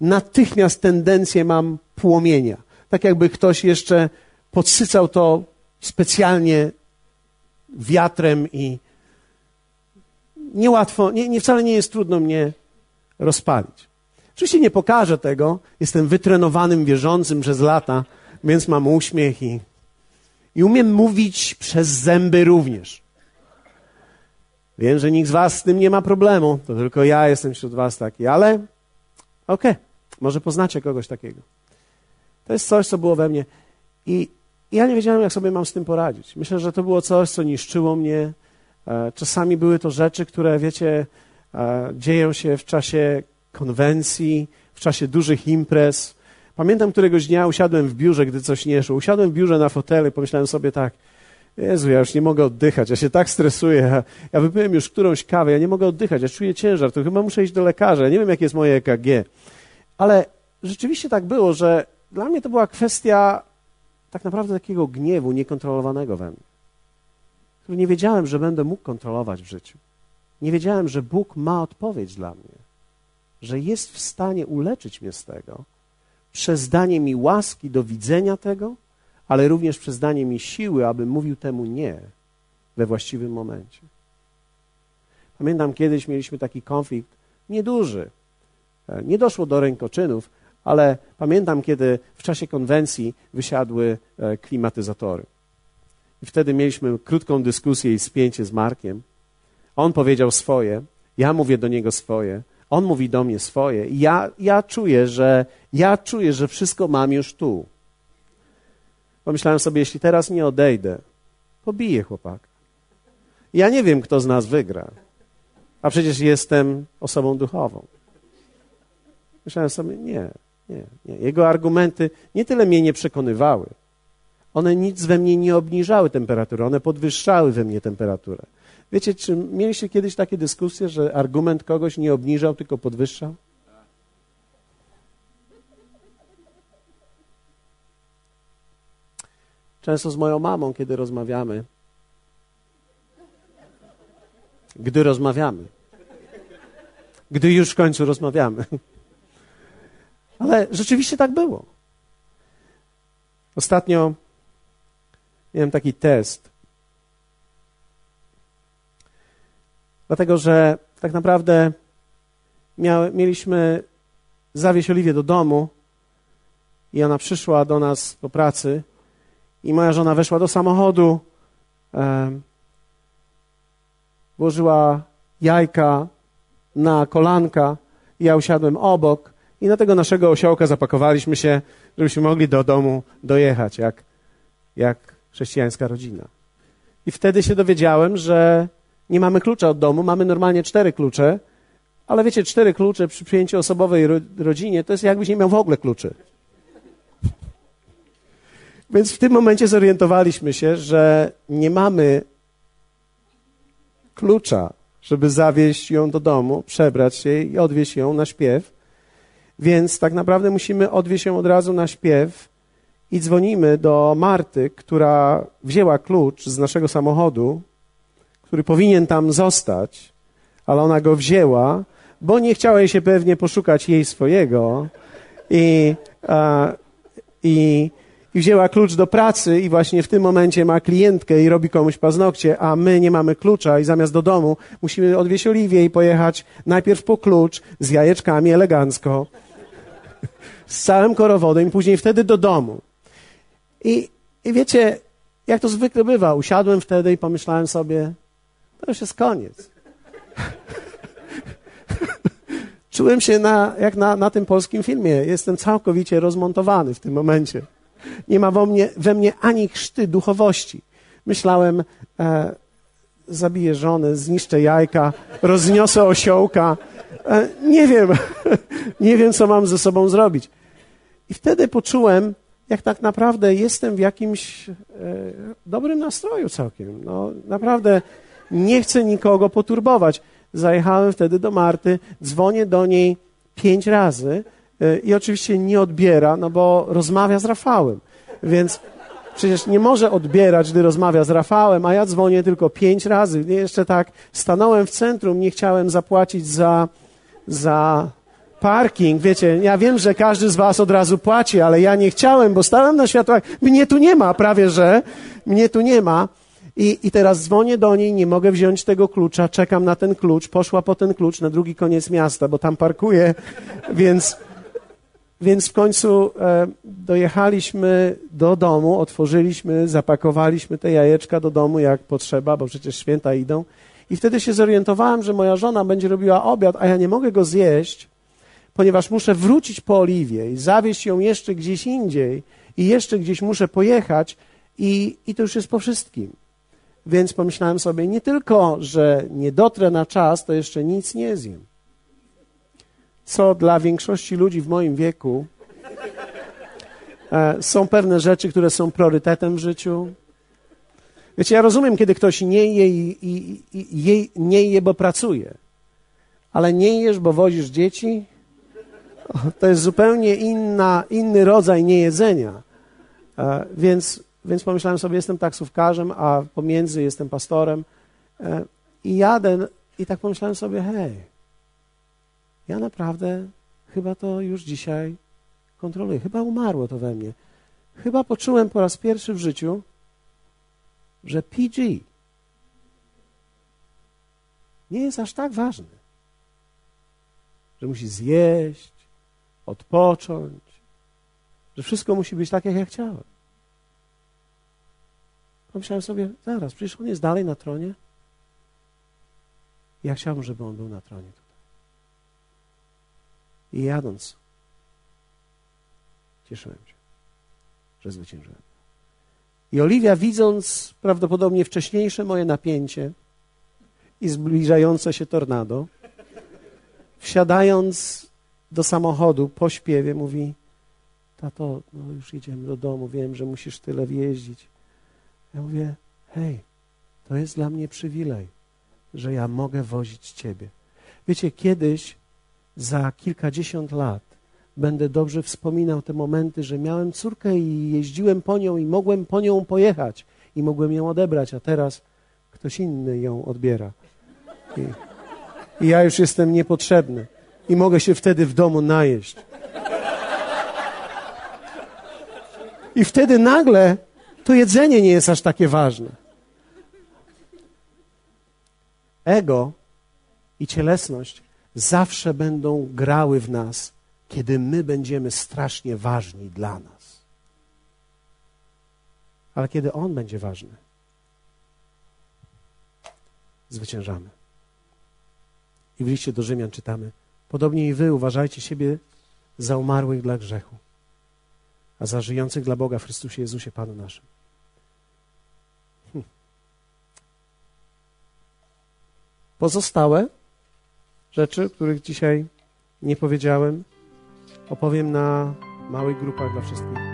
natychmiast tendencję mam płomienia. Tak jakby ktoś jeszcze podsycał to specjalnie wiatrem i niełatwo, nie, nie, wcale nie jest trudno mnie rozpalić. Oczywiście nie pokażę tego, jestem wytrenowanym wierzącym przez lata, więc mam uśmiech i, i umiem mówić przez zęby również. Wiem, że nikt z Was z tym nie ma problemu, to tylko ja jestem wśród Was taki, ale okej, okay, może poznacie kogoś takiego. To jest coś, co było we mnie. I ja nie wiedziałem, jak sobie mam z tym poradzić. Myślę, że to było coś, co niszczyło mnie. E, czasami były to rzeczy, które, wiecie, e, dzieją się w czasie konwencji, w czasie dużych imprez. Pamiętam któregoś dnia usiadłem w biurze, gdy coś nie szło. Usiadłem w biurze na fotelu i pomyślałem sobie tak, Jezu, ja już nie mogę oddychać, ja się tak stresuję, ja, ja wypiłem już którąś kawę, ja nie mogę oddychać, ja czuję ciężar, to chyba muszę iść do lekarza, ja nie wiem, jakie jest moje EKG. Ale rzeczywiście tak było, że dla mnie to była kwestia tak naprawdę takiego gniewu niekontrolowanego we mnie, który nie wiedziałem, że będę mógł kontrolować w życiu. Nie wiedziałem, że Bóg ma odpowiedź dla mnie, że jest w stanie uleczyć mnie z tego przez danie mi łaski do widzenia tego, ale również przez danie mi siły, aby mówił temu nie we właściwym momencie. Pamiętam kiedyś mieliśmy taki konflikt, nieduży. E, nie doszło do rękoczynów, ale pamiętam, kiedy w czasie konwencji wysiadły e, klimatyzatory. I wtedy mieliśmy krótką dyskusję i spięcie z Markiem. On powiedział swoje, ja mówię do niego swoje, on mówi do mnie swoje. I ja, ja czuję, że ja czuję, że wszystko mam już tu. Pomyślałem sobie, jeśli teraz nie odejdę, pobiję chłopaka. Ja nie wiem, kto z nas wygra. A przecież jestem osobą duchową. Myślałem sobie, nie, nie, nie. Jego argumenty nie tyle mnie nie przekonywały. One nic we mnie nie obniżały temperatury, one podwyższały we mnie temperaturę. Wiecie, czy mieliście kiedyś takie dyskusje, że argument kogoś nie obniżał, tylko podwyższał? Często z moją mamą, kiedy rozmawiamy, gdy rozmawiamy, gdy już w końcu rozmawiamy. Ale rzeczywiście tak było. Ostatnio miałem taki test. Dlatego, że tak naprawdę mieliśmy zawieźć Oliwię do domu i ona przyszła do nas po pracy i moja żona weszła do samochodu, e, włożyła jajka na kolanka, i ja usiadłem obok i na tego naszego osiołka zapakowaliśmy się, żebyśmy mogli do domu dojechać, jak, jak chrześcijańska rodzina. I wtedy się dowiedziałem, że nie mamy klucza od domu, mamy normalnie cztery klucze, ale wiecie, cztery klucze przy pięcioosobowej rodzinie to jest jakbyś nie miał w ogóle kluczy. Więc w tym momencie zorientowaliśmy się, że nie mamy klucza, żeby zawieźć ją do domu, przebrać się i odwieźć ją na śpiew. Więc tak naprawdę musimy odwieźć ją od razu na śpiew i dzwonimy do Marty, która wzięła klucz z naszego samochodu, który powinien tam zostać, ale ona go wzięła, bo nie chciała jej się pewnie poszukać jej swojego. I, a, i i wzięła klucz do pracy i właśnie w tym momencie ma klientkę i robi komuś paznokcie, a my nie mamy klucza i zamiast do domu musimy odwieźć Oliwię i pojechać najpierw po klucz z jajeczkami elegancko, z całym korowodem i później wtedy do domu. I, I wiecie, jak to zwykle bywa, usiadłem wtedy i pomyślałem sobie, to już jest koniec. Czułem się na, jak na, na tym polskim filmie. Jestem całkowicie rozmontowany w tym momencie. Nie ma we mnie, we mnie ani chrzty duchowości. Myślałem, e, zabiję żonę, zniszczę jajka, rozniosę osiołka. E, nie wiem, nie wiem, co mam ze sobą zrobić. I wtedy poczułem, jak tak naprawdę jestem w jakimś e, dobrym nastroju całkiem. No, naprawdę nie chcę nikogo poturbować. Zajechałem wtedy do Marty, dzwonię do niej pięć razy e, i oczywiście nie odbiera, no bo rozmawia z Rafałem. Więc przecież nie może odbierać, gdy rozmawia z Rafałem, a ja dzwonię tylko pięć razy. Jeszcze tak stanąłem w centrum, nie chciałem zapłacić za, za parking. Wiecie, ja wiem, że każdy z was od razu płaci, ale ja nie chciałem, bo stałem na światłach. Mnie tu nie ma, prawie że. Mnie tu nie ma. I, I teraz dzwonię do niej, nie mogę wziąć tego klucza, czekam na ten klucz, poszła po ten klucz na drugi koniec miasta, bo tam parkuję, więc, więc w końcu e, dojechaliśmy do domu, otworzyliśmy, zapakowaliśmy te jajeczka do domu jak potrzeba, bo przecież święta idą. I wtedy się zorientowałem, że moja żona będzie robiła obiad, a ja nie mogę go zjeść, ponieważ muszę wrócić po Oliwie i zawieźć ją jeszcze gdzieś indziej i jeszcze gdzieś muszę pojechać i, i to już jest po wszystkim. Więc pomyślałem sobie, nie tylko, że nie dotrę na czas, to jeszcze nic nie zjem. Co dla większości ludzi w moim wieku e, są pewne rzeczy, które są priorytetem w życiu. Wiecie, ja rozumiem, kiedy ktoś nie je, i, i, i, je, nie je, bo pracuje, ale nie jesz, bo wozisz dzieci, to jest zupełnie inna, inny rodzaj niejedzenia. E, więc więc pomyślałem sobie, jestem taksówkarzem, a pomiędzy jestem pastorem e, i jadę i tak pomyślałem sobie, hej, ja naprawdę chyba to już dzisiaj kontroluję. Chyba umarło to we mnie. Chyba poczułem po raz pierwszy w życiu, że PG nie jest aż tak ważny. Że musi zjeść, odpocząć, że wszystko musi być tak, jak ja chciałem. Pomyślałem sobie, zaraz, przecież on jest dalej na tronie. Ja chciałbym, żeby on był na tronie tutaj. I jadąc, cieszyłem się, że zwyciężyłem. I Oliwia, widząc prawdopodobnie wcześniejsze moje napięcie i zbliżające się tornado, wsiadając do samochodu po śpiewie, mówi: Tato, no już jedziemy do domu, wiem, że musisz tyle wjeździć. Ja mówię, hej, to jest dla mnie przywilej, że ja mogę wozić Ciebie. Wiecie, kiedyś, za kilkadziesiąt lat, będę dobrze wspominał te momenty, że miałem córkę i jeździłem po nią i mogłem po nią pojechać i mogłem ją odebrać, a teraz ktoś inny ją odbiera. I, i ja już jestem niepotrzebny i mogę się wtedy w domu najeść. I wtedy nagle to jedzenie nie jest aż takie ważne. Ego i cielesność zawsze będą grały w nas, kiedy my będziemy strasznie ważni dla nas. Ale kiedy On będzie ważny, zwyciężamy. I w liście do Rzymian czytamy: Podobnie i wy uważajcie siebie za umarłych dla grzechu, a za żyjących dla Boga w Chrystusie Jezusie Panu naszym. Pozostałe rzeczy, których dzisiaj nie powiedziałem, opowiem na małych grupach dla wszystkich.